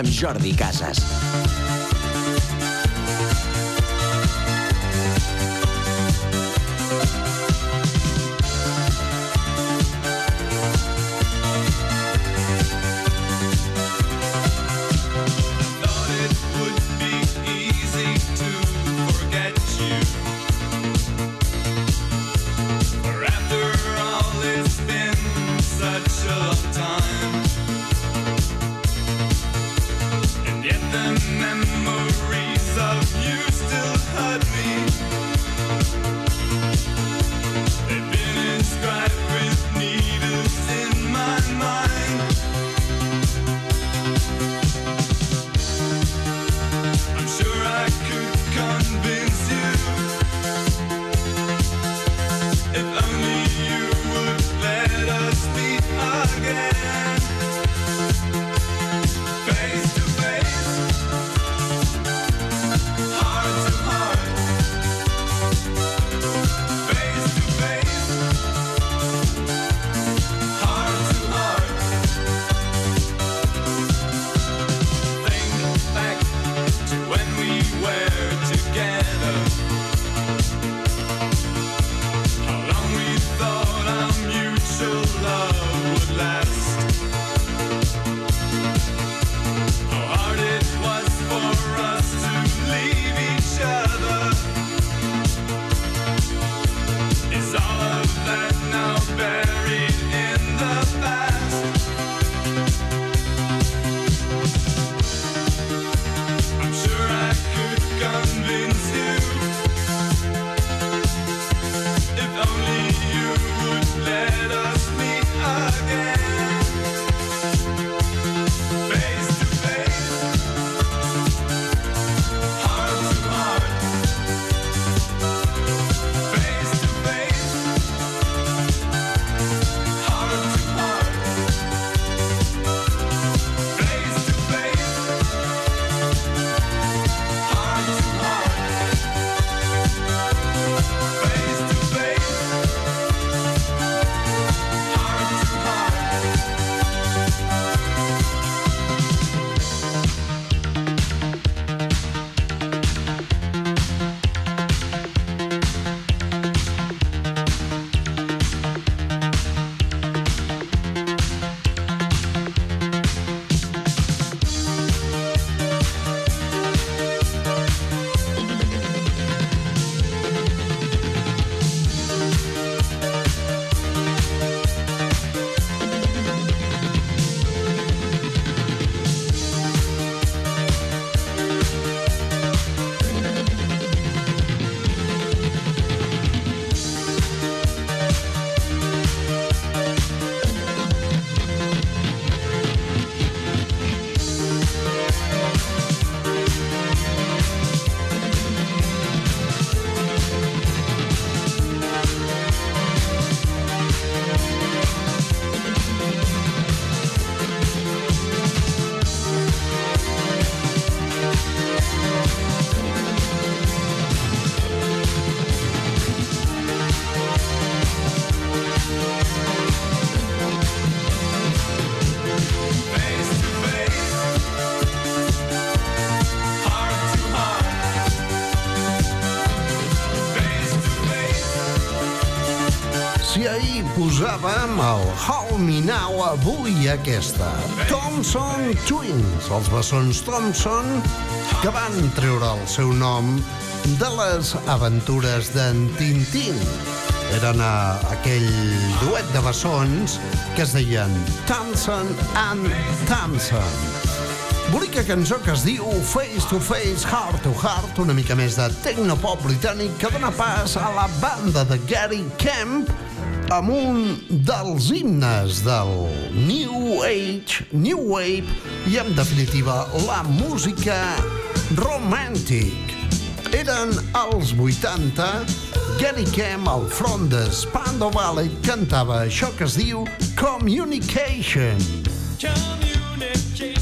Amb Jordi Casas. si ahir posàvem el Hold Me Now, avui aquesta. Thompson Twins, els bessons Thompson, que van treure el seu nom de les aventures d'en Tintín. Eren a, aquell duet de bessons que es deien Thompson and Thompson. Bonica cançó que es diu Face to Face, Heart to Heart, una mica més de tecnopop britànic que dona pas a la banda de Gary Kemp, amb un dels himnes del New Age, New Wave i, en definitiva, la música romàntic. Eren els 80, Gary Kemp, al front de Spando Valley, cantava això que es diu Communication. Communication.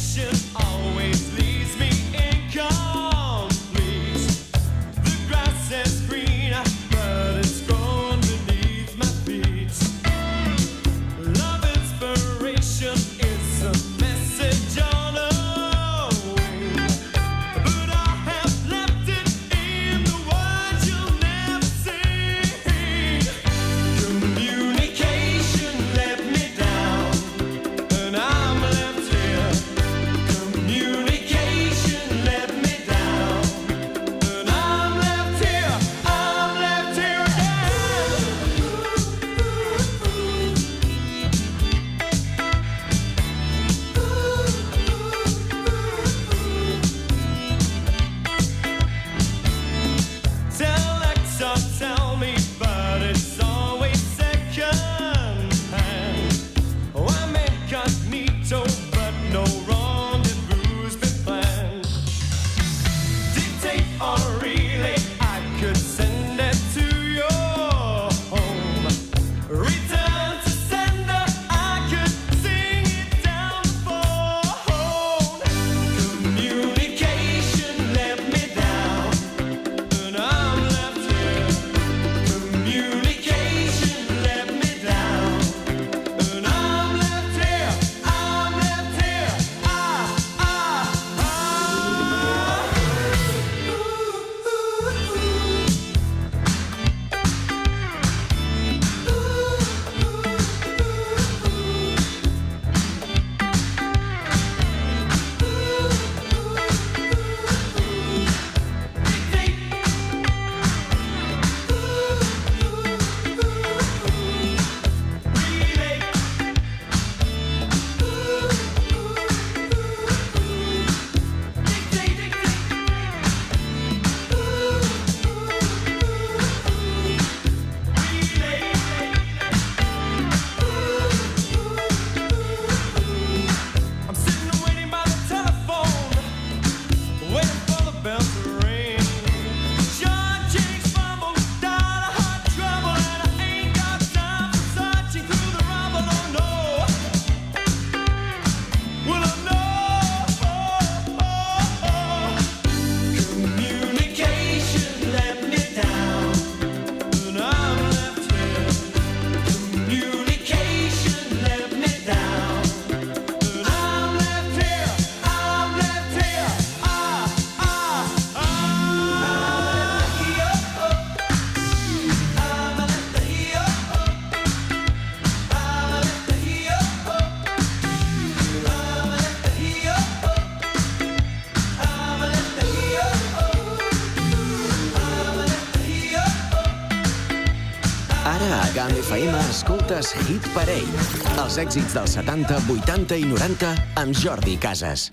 Escoltes Hit Parade, els èxits dels 70, 80 i 90 amb Jordi Casas.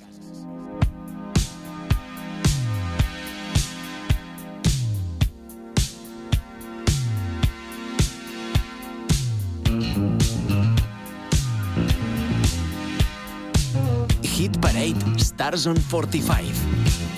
Hit Parade Stars on 45.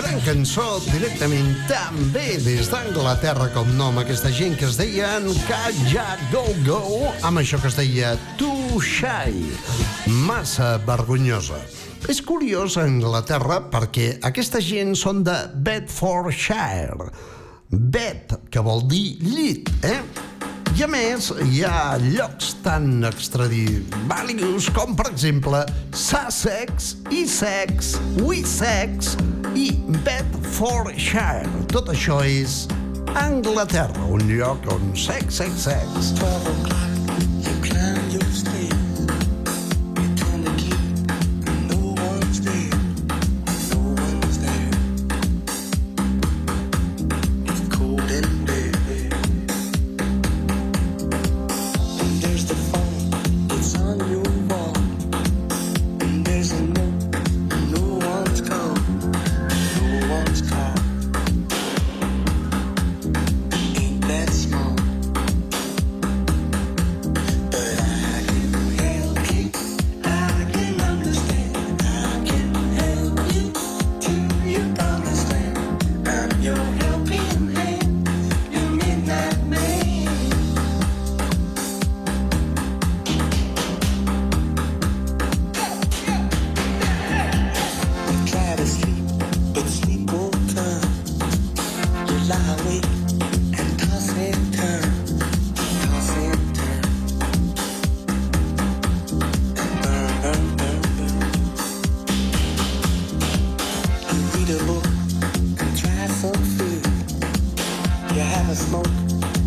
Gran cançó directament també des d'Anglaterra, com nom, aquesta gent que es deien Kaja Go Go, amb això que es deia Too Shy, massa vergonyosa. És curiós a Anglaterra perquè aquesta gent són de Bedfordshire. Bed, que vol dir llit, eh? I a més, hi ha llocs tan extradivàlios com, per exemple, Sussex, Essex, Wessex i Bedfordshire. Tot això és Anglaterra, un lloc on sex, sex, sex.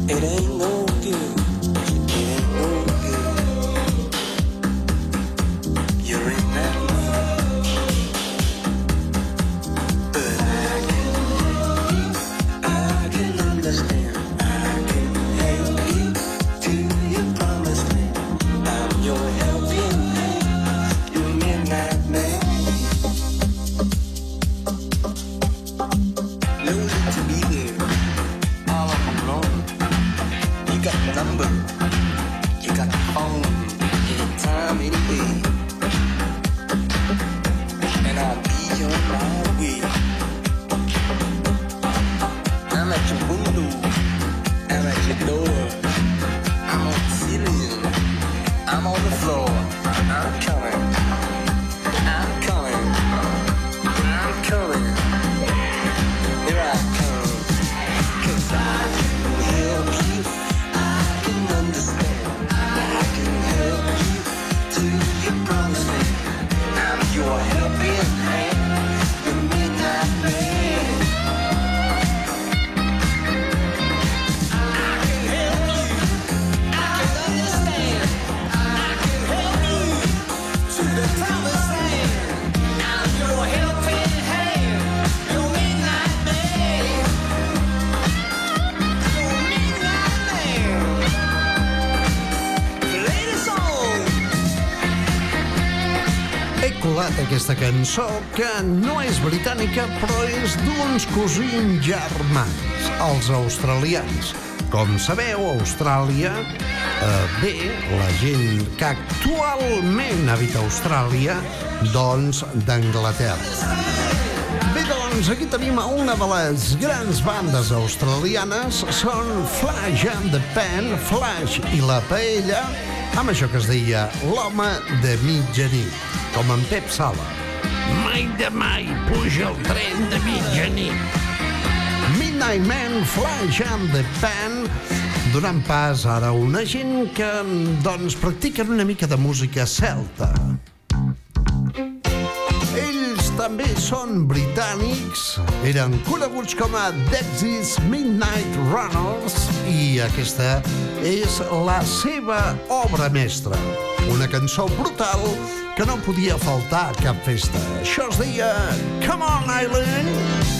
It ain't no aquesta cançó que no és britànica però és d'uns cosins germans, els australians. Com sabeu, Austràlia, eh, bé, la gent que actualment habita Austràlia, doncs d'Anglaterra. Bé, doncs, aquí tenim una de les grans bandes australianes, són Flash and the Pan, Flash i la Paella, amb això que es deia l'home de mitjanit, com en Pep Sala. Mai de mai puja el tren de mitjanit. Midnight Man, Flash and the Pan, donant pas ara a una gent que, doncs, practiquen una mica de música celta. També són britànics, eren coneguts com a Dexys Midnight Runners i aquesta és la seva obra mestra. Una cançó brutal que no podia faltar a cap festa. Això es deia Come on, Island! At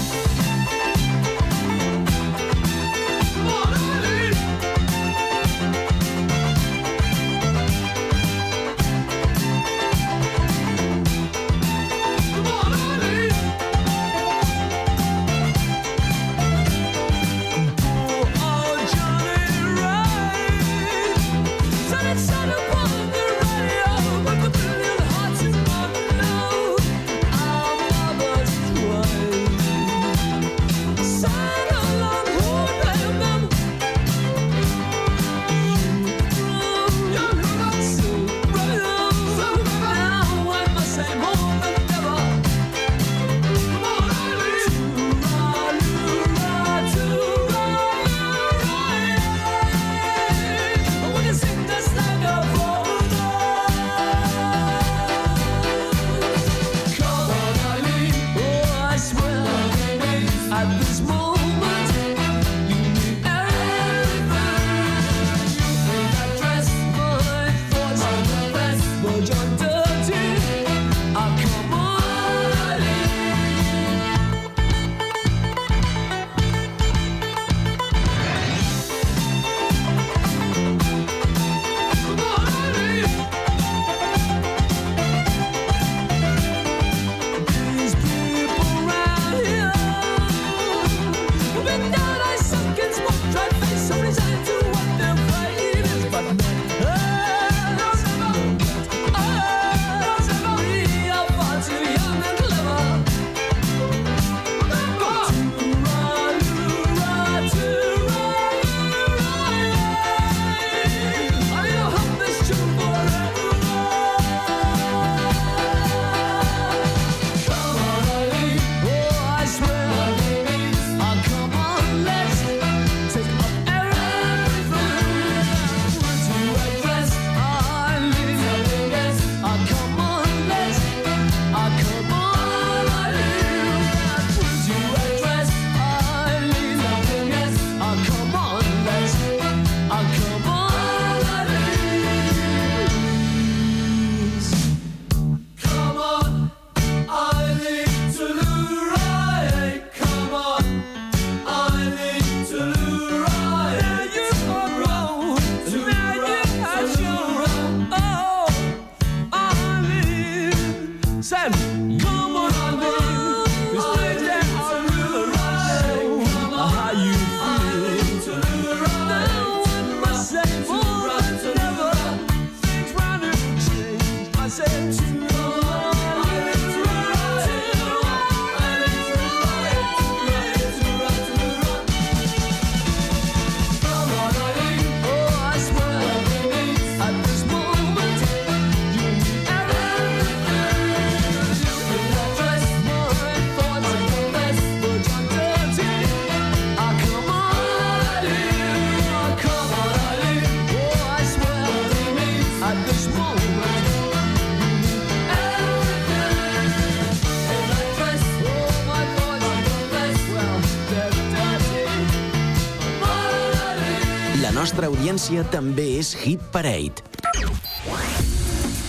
audiència també és Hit Parade.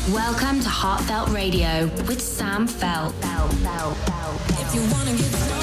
Welcome to Heartfelt Radio with Sam Felt. If you wanna get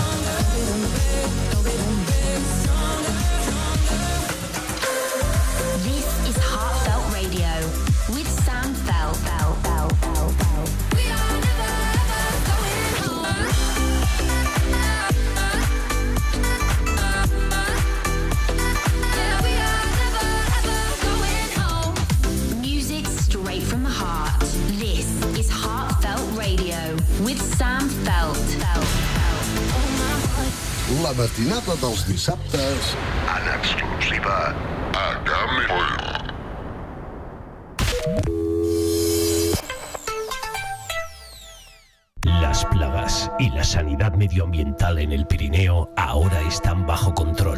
La matinada dels dissabtes en exclusiva a Camp Las plagas y la sanidad medioambiental en el Pirineo ahora están bajo control.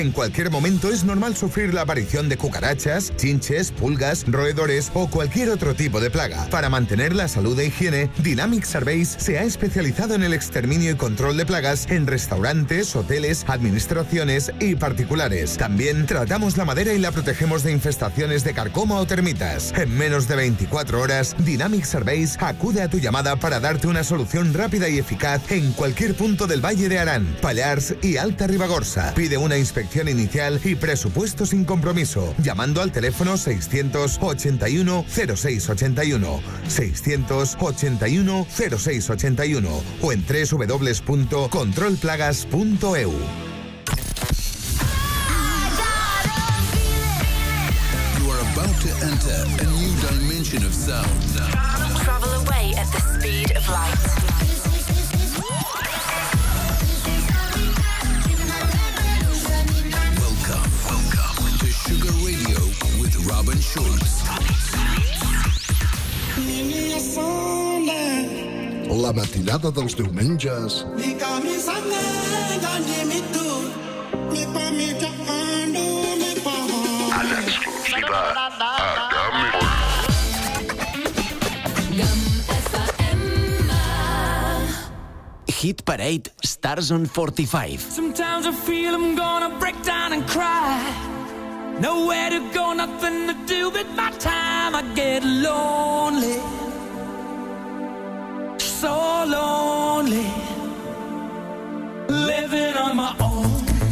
En cualquier momento es normal sufrir la aparición de cucarachas, chinches, pulgas, roedores o cualquier otro tipo de plaga. Para mantener la salud e higiene, Dynamic Surveys se ha especializado en el exterminio y control de plagas en restaurantes, hoteles, administraciones y particulares. También tratamos la madera y la protegemos de infestaciones de carcoma o termitas. En menos de 24 horas, Dynamic Surveys acude a tu llamada para darte una solución rápida y eficaz en cualquier punto del Valle de Arán, Pallars y Alta Ribagorza. Pide una inspección inicial y presupuesto sin compromiso, llamando al teléfono 681 0681, 681 0681 o en www.controlplagas.eu. Schulz. La matinada dels diumenges en exclusiva a Camp Hit Parade Stars on 45. Sometimes I feel I'm gonna break down and cry. Nowhere to go, nothing to do but my time. I get lonely. So lonely. Living on my own.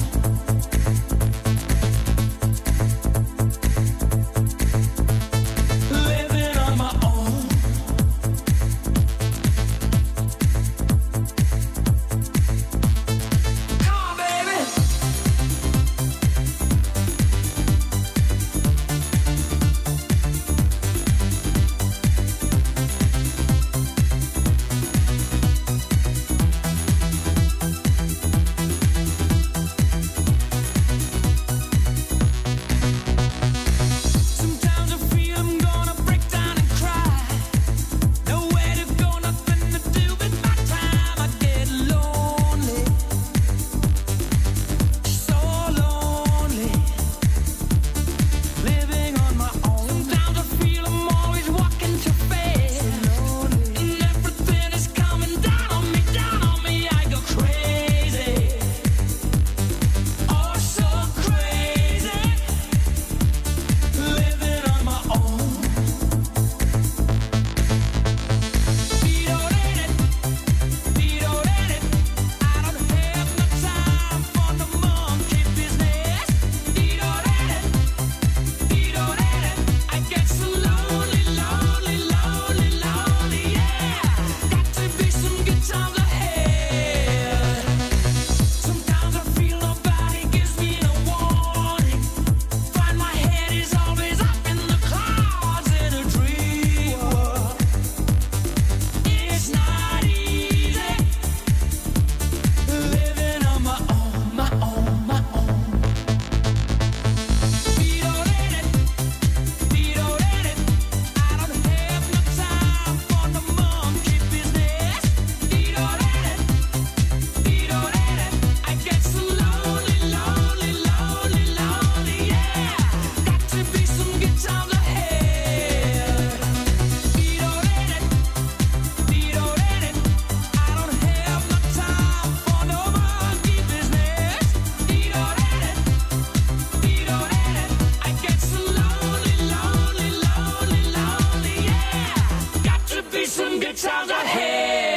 Good times ahead.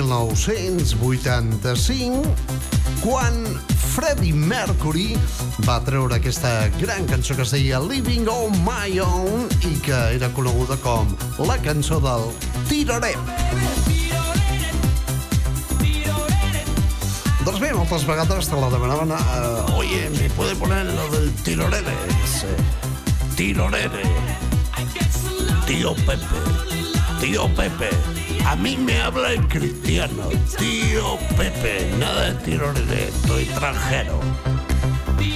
1985 quan Freddie Mercury va treure aquesta gran cançó que es deia Living on My Own i que era coneguda com la cançó del Tirarem. Doncs bé, moltes vegades te la demanaven uh, Oye, ¿me puede poner lo del tirorere? Tirorere. Tío Pepe, tío Pepe, a mí me habla el cristiano. Tío Pepe, nada de tirorere, estoy extranjero.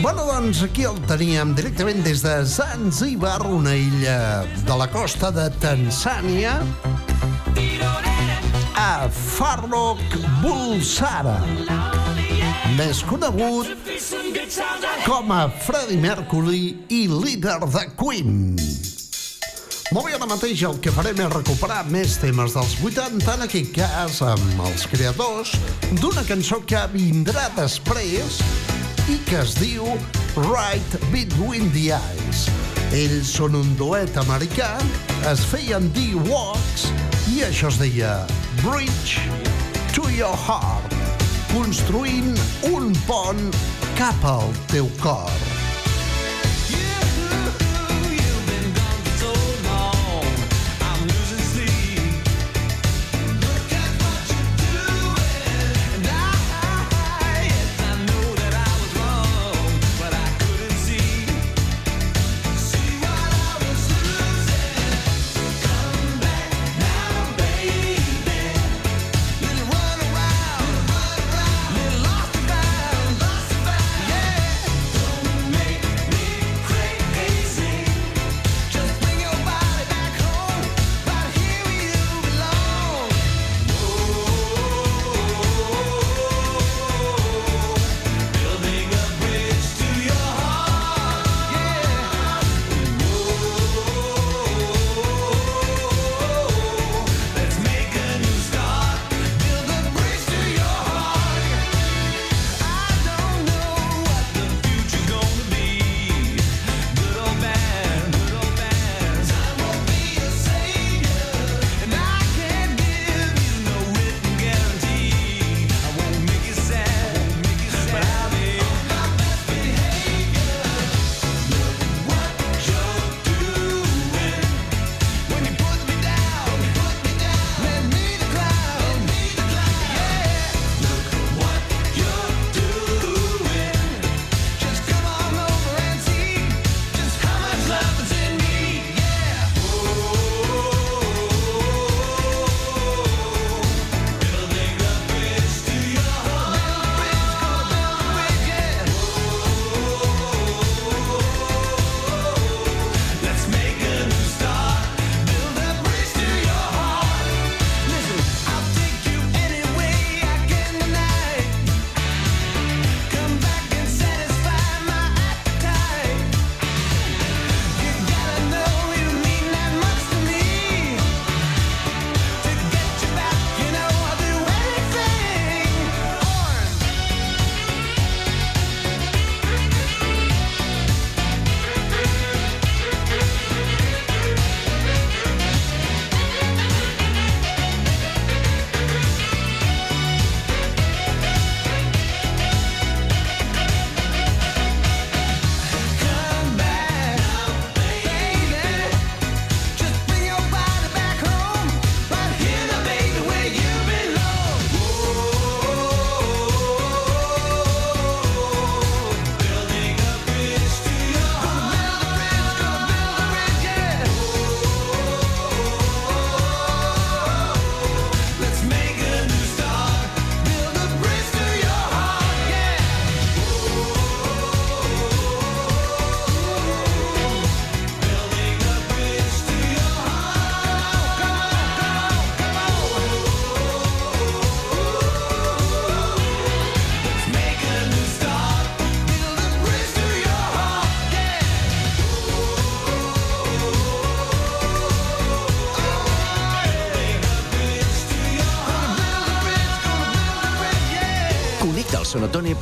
Bueno, doncs aquí el teníem directament des de Zanzibar, una illa de la costa de Tanzània, a Farrokh Bulsara, més conegut com a Freddie Mercury i líder de Queen. Molt bé, ara mateix el que farem és recuperar més temes dels 80, en aquest cas amb els creadors d'una cançó que vindrà després i que es diu Right Between the Eyes. Ells són un duet americà, es feien dir Walks i això es deia Bridge to Your Heart, construint un pont cap al teu cor.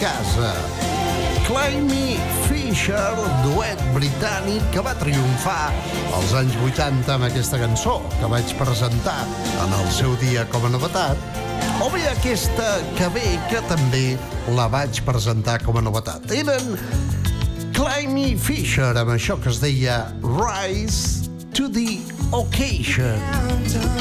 Casa. Climby Fisher, duet britànic que va triomfar als anys 80 amb aquesta cançó que vaig presentar en el seu dia com a novetat, o bé aquesta que ve que també la vaig presentar com a novetat. Eren Climby Fisher amb això que es deia Rise to the Occasion. Algo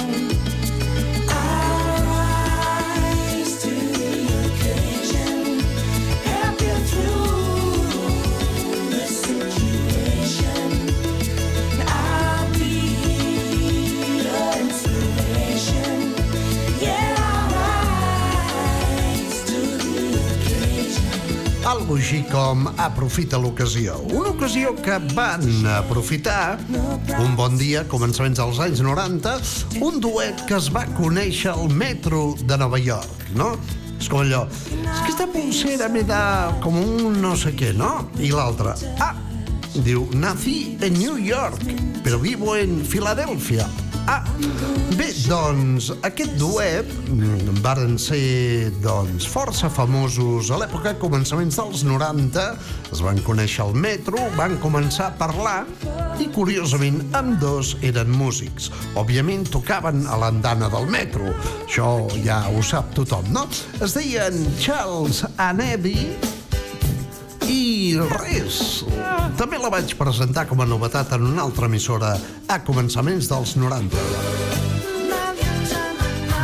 emoji com Aprofita l'ocasió. Una ocasió que van aprofitar un bon dia, començaments dels anys 90, un duet que es va conèixer al metro de Nova York, no? És com allò, és que esta pulsera me da com un no sé què, no? I l'altre, ah, diu, nací en New York, però vivo en Filadèlfia. Ah, bé, doncs, aquest duet mm, varen ser, doncs, força famosos a l'època, començaments dels 90, es van conèixer al metro, van començar a parlar i, curiosament, amb dos eren músics. Òbviament, tocaven a l'andana del metro, això ja ho sap tothom, no? Es deien Charles Anevi Res, també la vaig presentar com a novetat en una altra emissora a començaments dels 90.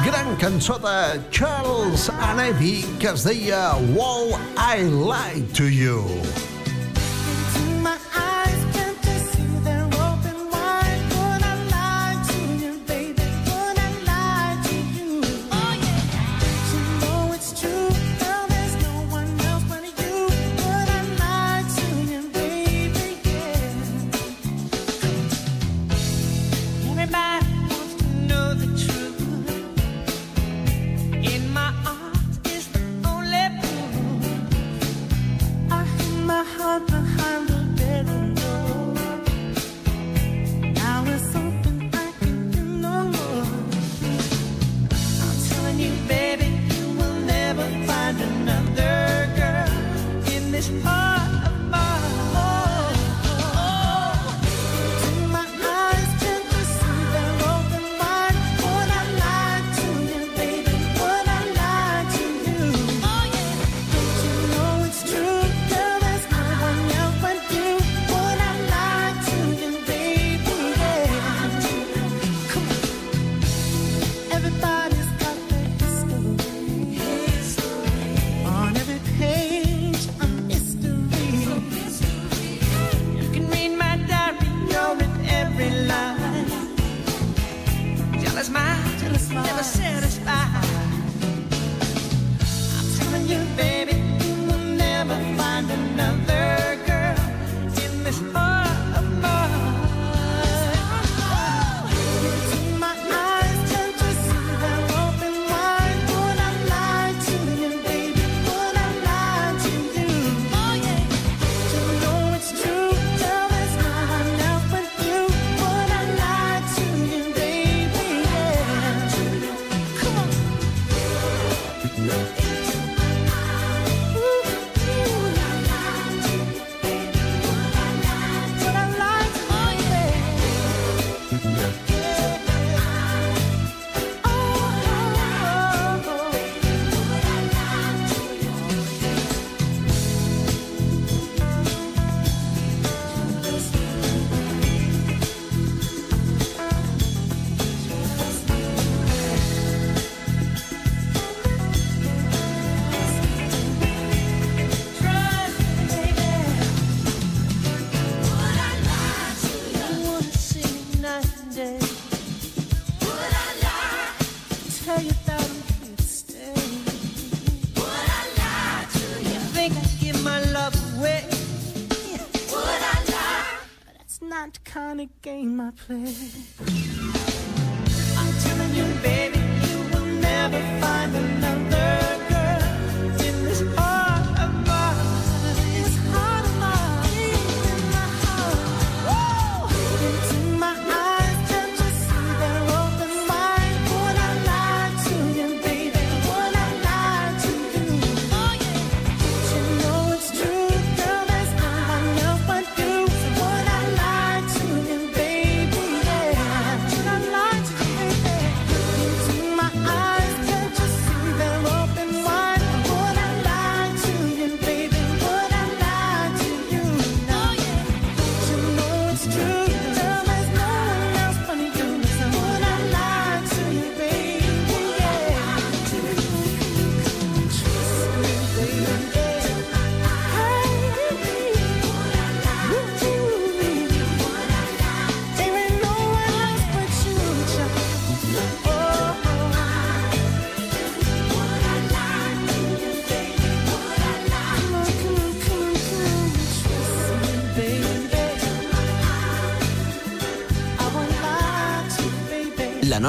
Gran cançó de Charles Anevi que es deia Wall I Lie To You. Game I play. I'm telling you, baby.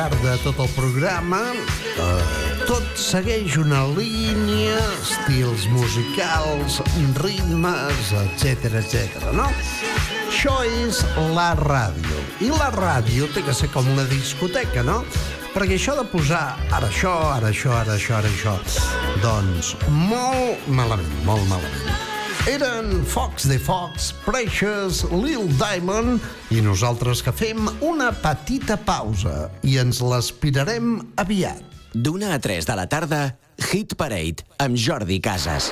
Llarg de tot el programa eh, tot segueix una línia, estils musicals, ritmes, etc etc. no? Això és la ràdio. I la ràdio té que ser com una discoteca, no? Perquè això de posar ara això, ara això, ara això, ara això... Doncs molt malament, molt malament. Eren Fox de Fox, Precious, Lil Diamond i nosaltres que fem una petita pausa i ens l'aspirarem aviat. D'una a 3 de la tarda, Hit Parade amb Jordi Casas.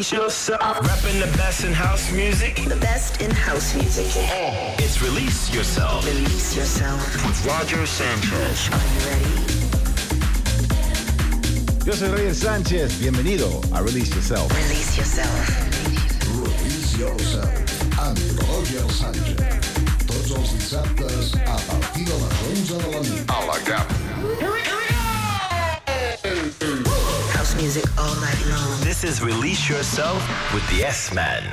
Release yourself. Repping the best in house music. The best in house music. It's Release Yourself. Release yourself. With Roger Sanchez. Are you ready? Yo soy Roger Sánchez. Bienvenido a Release Yourself. Release yourself. Release Yourself amb Roger Sánchez. Tots els dissabtes a partir de les 11 de la nit. A la GAP. Music all night long. This is Release Yourself with the S-Man.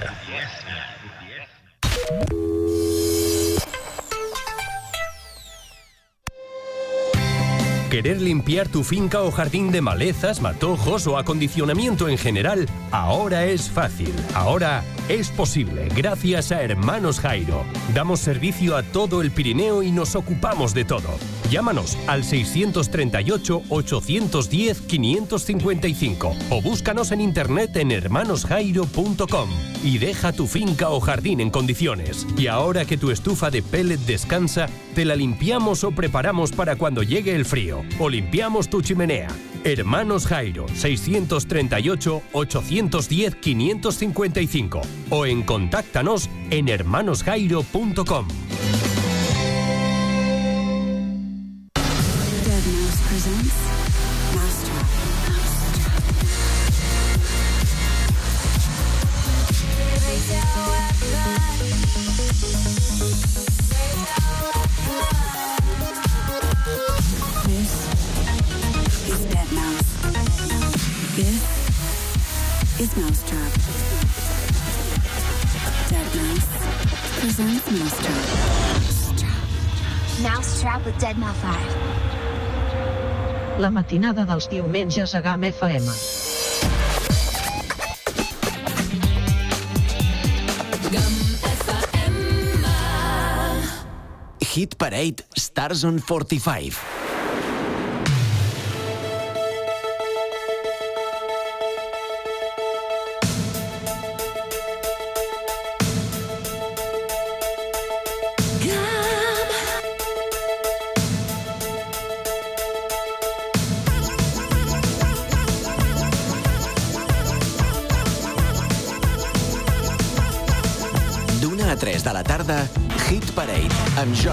¿Querer limpiar tu finca o jardín de malezas, matojos o acondicionamiento en general? Ahora es fácil. Ahora es posible gracias a Hermanos Jairo. Damos servicio a todo el Pirineo y nos ocupamos de todo. Llámanos al 638-810-555 o búscanos en internet en hermanosjairo.com y deja tu finca o jardín en condiciones. Y ahora que tu estufa de pellet descansa, te la limpiamos o preparamos para cuando llegue el frío. O limpiamos tu chimenea. Hermanos Jairo, 638-810-555 o en contáctanos en hermanosjairo.com. matinada dels diumenges a GAM FM. Hit Parade Stars on 45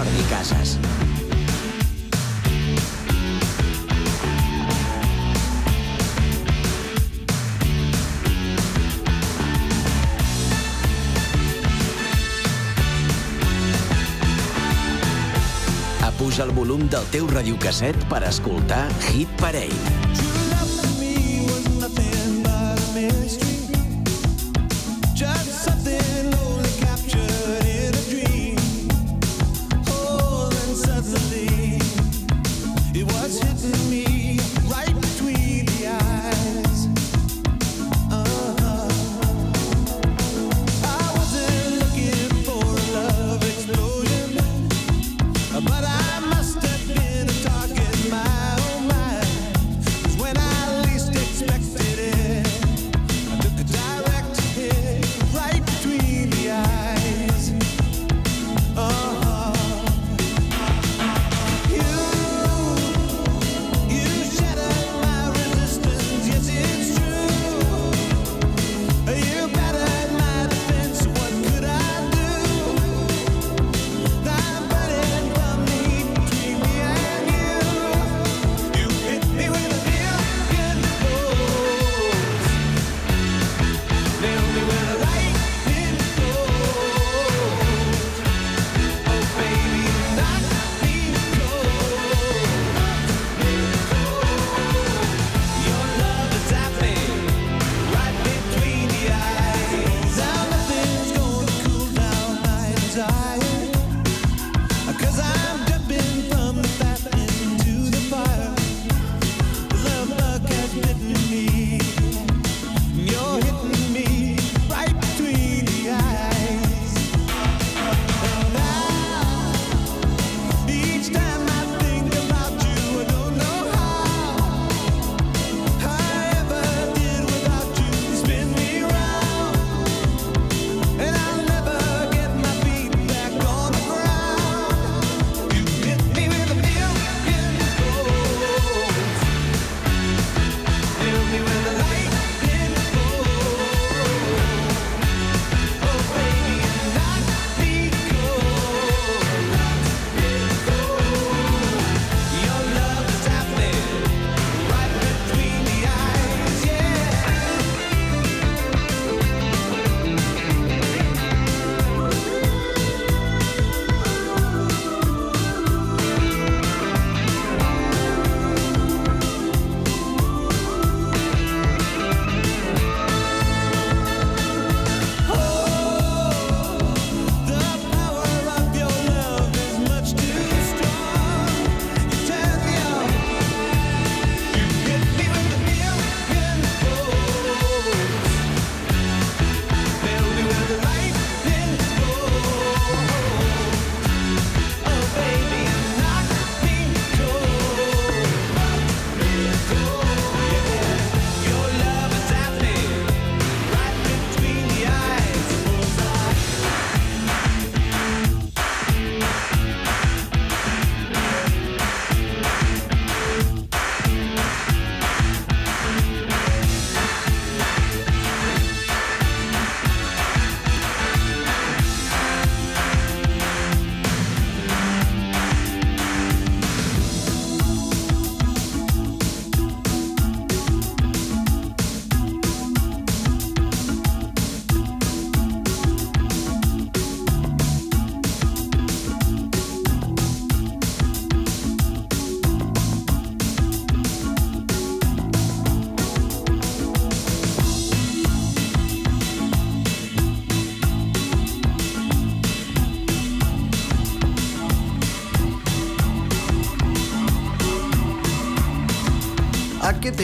Jordi Casas. Apuja el volum del teu radiocasset per escoltar Hit Parade.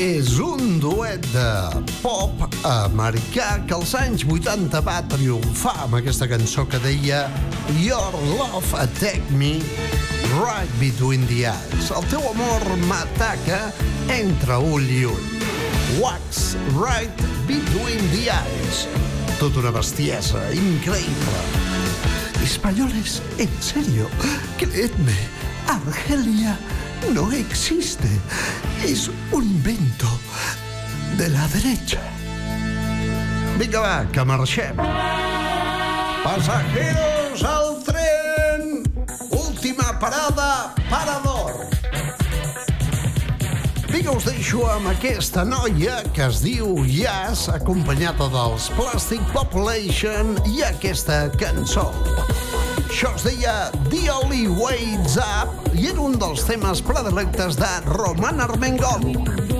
És un duet de pop americà que als anys 80 va triomfar amb aquesta cançó que deia Your love attack me right between the eyes. El teu amor m'ataca entre ull i ull. Wax right between the eyes. Tota una bestiesa increïble. Españoles, en serio, creedme, Argelia no existe. Es un invento de la derecha. Vinga, va, que marxem. Pasajeros al tren. Última parada, Parador. Vinga, us deixo amb aquesta noia que es diu Yas, acompanyada dels Plastic Population i aquesta cançó. Això es deia The Only Ways Up i era un dels temes predilectes de Roman Armengol.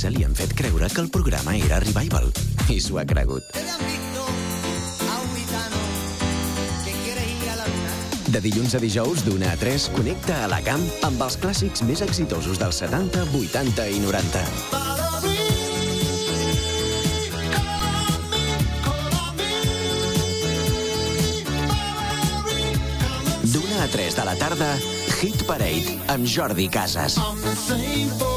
Vinentesa, li han fet creure que el programa era Revival. I s'ho ha cregut. De dilluns a dijous, d'una a 3, connecta a la camp amb els clàssics més exitosos dels 70, 80 i 90. D'una a 3 de la tarda, Hit Parade amb Jordi Casas. I'm the same